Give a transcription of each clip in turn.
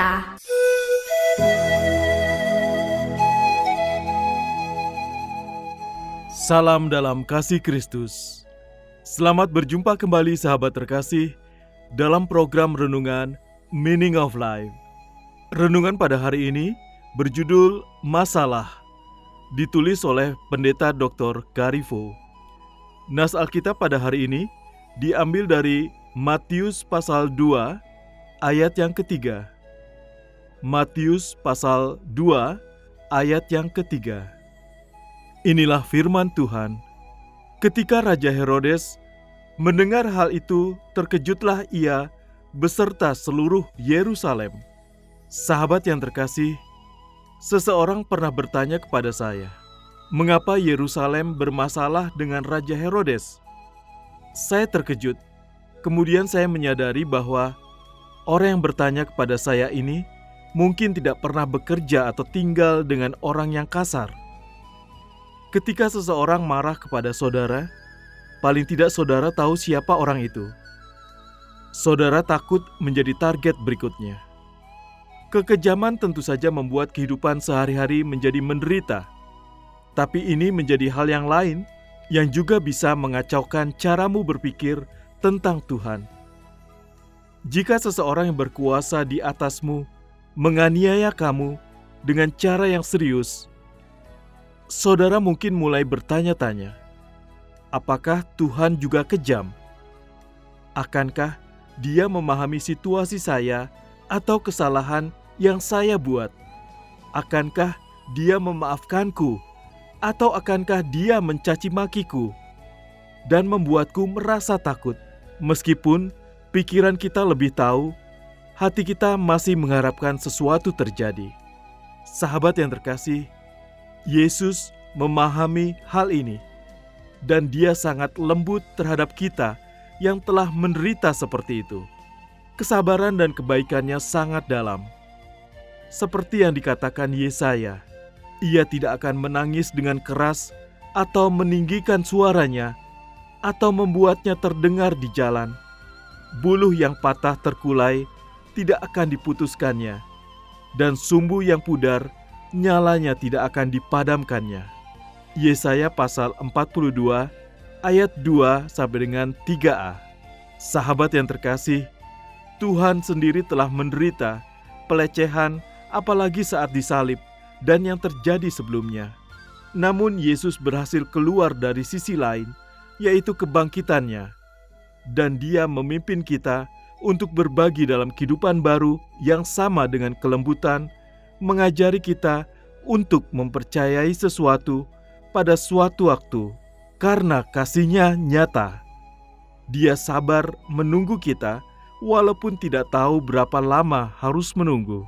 Kita Salam dalam kasih Kristus. Selamat berjumpa kembali sahabat terkasih dalam program renungan Meaning of Life. Renungan pada hari ini berjudul Masalah, ditulis oleh Pendeta Dr. Garifo. Nas Alkitab pada hari ini diambil dari Matius pasal 2 ayat yang ketiga. Matius pasal 2 ayat yang ketiga. Inilah firman Tuhan. Ketika Raja Herodes mendengar hal itu, terkejutlah ia beserta seluruh Yerusalem. Sahabat yang terkasih, seseorang pernah bertanya kepada saya, "Mengapa Yerusalem bermasalah dengan Raja Herodes?" Saya terkejut. Kemudian saya menyadari bahwa orang yang bertanya kepada saya ini mungkin tidak pernah bekerja atau tinggal dengan orang yang kasar. Ketika seseorang marah kepada saudara, paling tidak saudara tahu siapa orang itu. Saudara takut menjadi target berikutnya. Kekejaman tentu saja membuat kehidupan sehari-hari menjadi menderita, tapi ini menjadi hal yang lain yang juga bisa mengacaukan caramu berpikir tentang Tuhan. Jika seseorang yang berkuasa di atasmu menganiaya kamu dengan cara yang serius, saudara mungkin mulai bertanya-tanya, apakah Tuhan juga kejam? Akankah Dia memahami situasi saya atau kesalahan yang saya buat? Akankah Dia memaafkanku, atau akankah Dia mencaci makiku dan membuatku merasa takut? Meskipun pikiran kita lebih tahu, hati kita masih mengharapkan sesuatu terjadi. Sahabat yang terkasih, Yesus memahami hal ini, dan Dia sangat lembut terhadap kita yang telah menderita seperti itu. Kesabaran dan kebaikannya sangat dalam, seperti yang dikatakan Yesaya. Ia tidak akan menangis dengan keras atau meninggikan suaranya, atau membuatnya terdengar di jalan. Buluh yang patah terkulai tidak akan diputuskannya, dan sumbu yang pudar nyalanya tidak akan dipadamkannya. Yesaya pasal 42 ayat 2 sampai dengan 3a. Sahabat yang terkasih, Tuhan sendiri telah menderita pelecehan apalagi saat disalib dan yang terjadi sebelumnya. Namun Yesus berhasil keluar dari sisi lain, yaitu kebangkitannya. Dan dia memimpin kita untuk berbagi dalam kehidupan baru yang sama dengan kelembutan, mengajari kita untuk mempercayai sesuatu pada suatu waktu karena kasihnya nyata. Dia sabar menunggu kita walaupun tidak tahu berapa lama harus menunggu.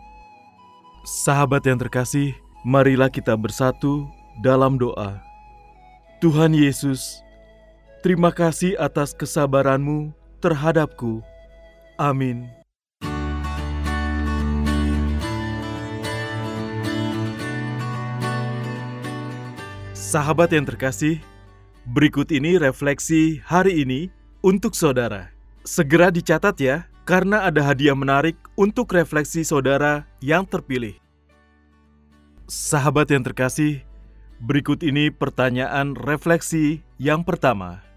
Sahabat yang terkasih, marilah kita bersatu dalam doa. Tuhan Yesus, terima kasih atas kesabaranmu terhadapku. Amin. Sahabat yang terkasih, berikut ini refleksi hari ini untuk saudara. Segera dicatat ya, karena ada hadiah menarik untuk refleksi saudara yang terpilih. Sahabat yang terkasih, berikut ini pertanyaan refleksi yang pertama.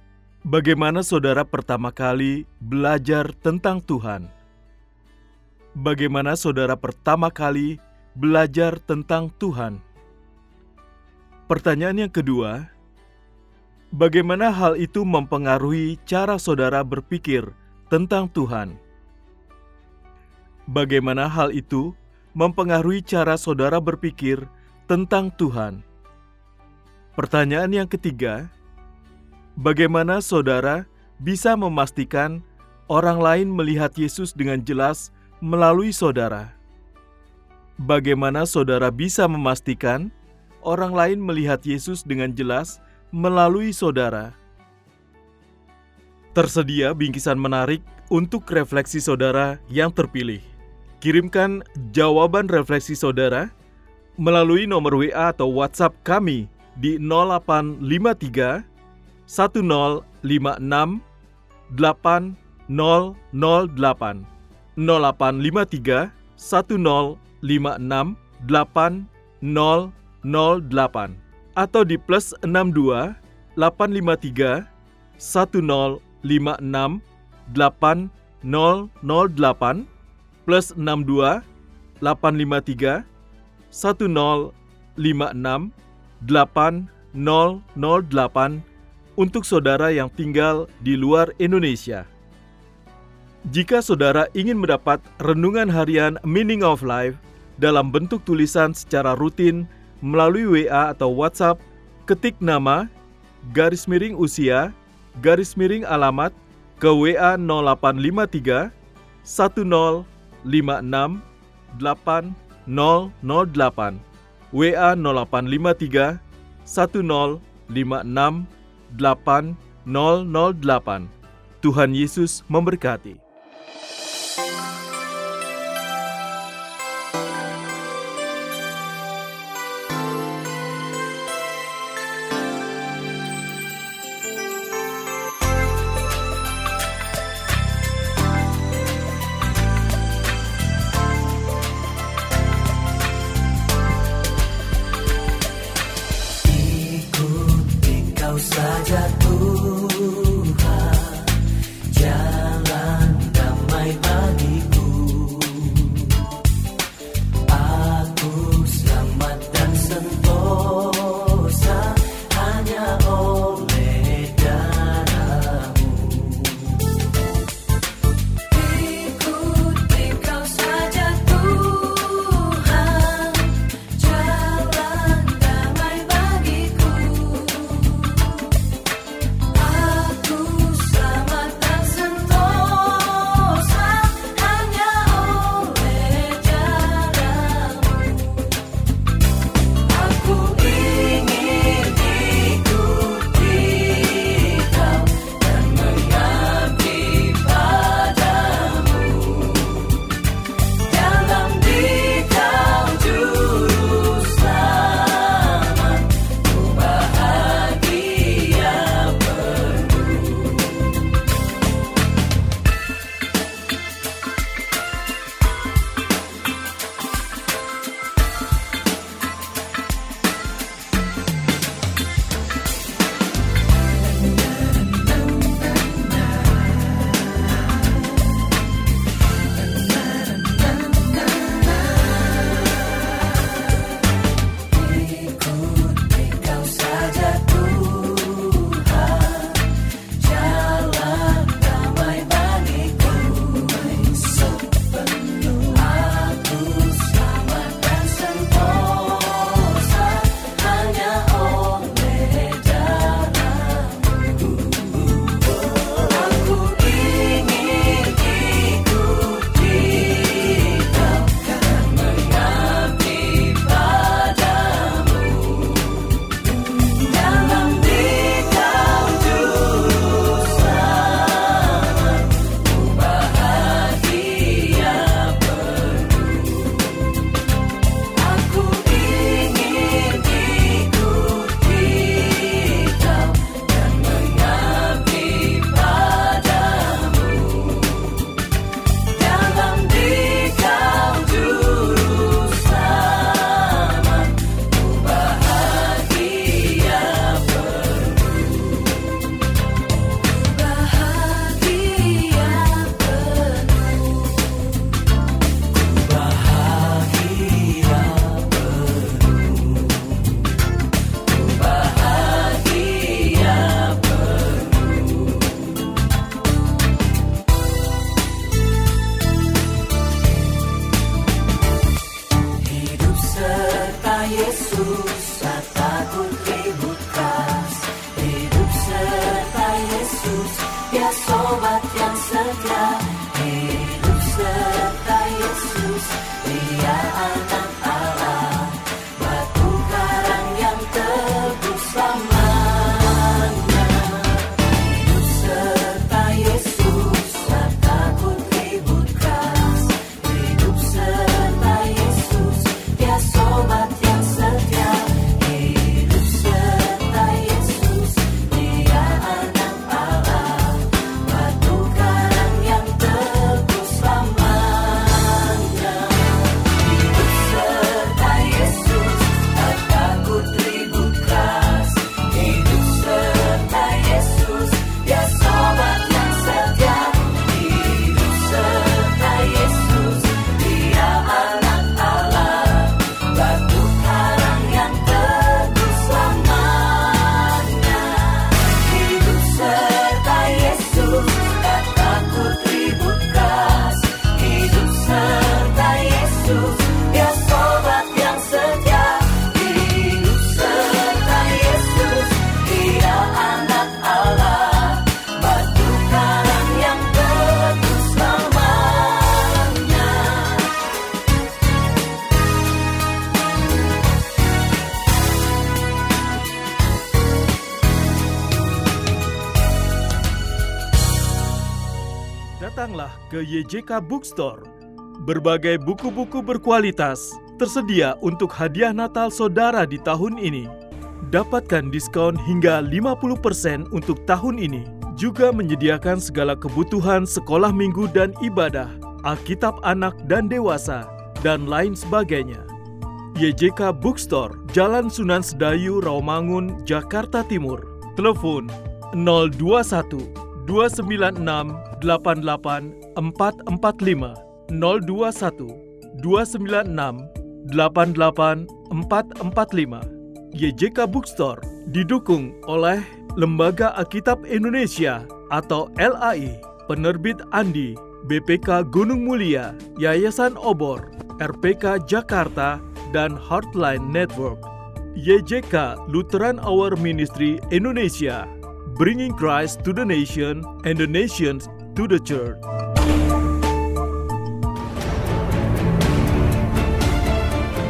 Bagaimana saudara pertama kali belajar tentang Tuhan? Bagaimana saudara pertama kali belajar tentang Tuhan? Pertanyaan yang kedua, bagaimana hal itu mempengaruhi cara saudara berpikir tentang Tuhan? Bagaimana hal itu mempengaruhi cara saudara berpikir tentang Tuhan. Pertanyaan yang ketiga, bagaimana saudara bisa memastikan orang lain melihat Yesus dengan jelas melalui saudara? Bagaimana saudara bisa memastikan orang lain melihat Yesus dengan jelas melalui saudara? Tersedia bingkisan menarik untuk refleksi saudara yang terpilih. Kirimkan jawaban refleksi saudara melalui nomor WA atau WhatsApp kami di 0853 1056 8008 0853 1056 8008 atau di plus 62 853 10 56 8008 plus 62 853 1056 8008 untuk saudara yang tinggal di luar Indonesia. Jika saudara ingin mendapat renungan harian Meaning of Life dalam bentuk tulisan secara rutin melalui WA atau WhatsApp, ketik nama garis miring usia garis miring alamat ke WA 0853 1056 8008 WA 0853 1056 8008 Tuhan Yesus memberkati. Ke YJK Bookstore. Berbagai buku-buku berkualitas tersedia untuk hadiah Natal saudara di tahun ini. Dapatkan diskon hingga 50% untuk tahun ini. Juga menyediakan segala kebutuhan sekolah minggu dan ibadah, Alkitab anak dan dewasa, dan lain sebagainya. YJK Bookstore, Jalan Sunan Sedayu, Rawamangun, Jakarta Timur. Telepon 021 296 88 445 021 296 88 445. YJK Bookstore didukung oleh Lembaga Alkitab Indonesia atau LAI, Penerbit Andi, BPK Gunung Mulia, Yayasan Obor, RPK Jakarta, dan Heartline Network. YJK Lutheran Hour Ministry Indonesia, bringing Christ to the nation and the nations to the church.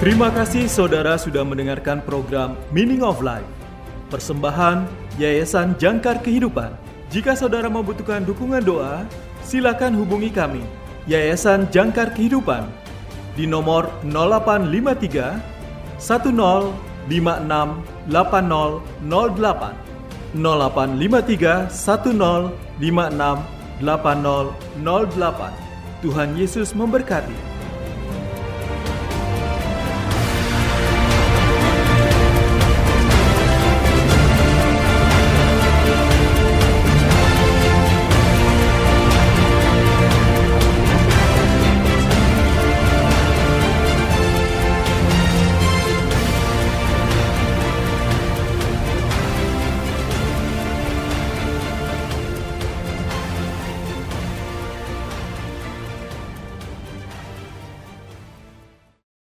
Terima kasih saudara sudah mendengarkan program Meaning of Life. Persembahan Yayasan Jangkar Kehidupan. Jika saudara membutuhkan dukungan doa, silakan hubungi kami, Yayasan Jangkar Kehidupan, di nomor 0853 1056 8008 0853 1056 8008 Tuhan Yesus memberkati.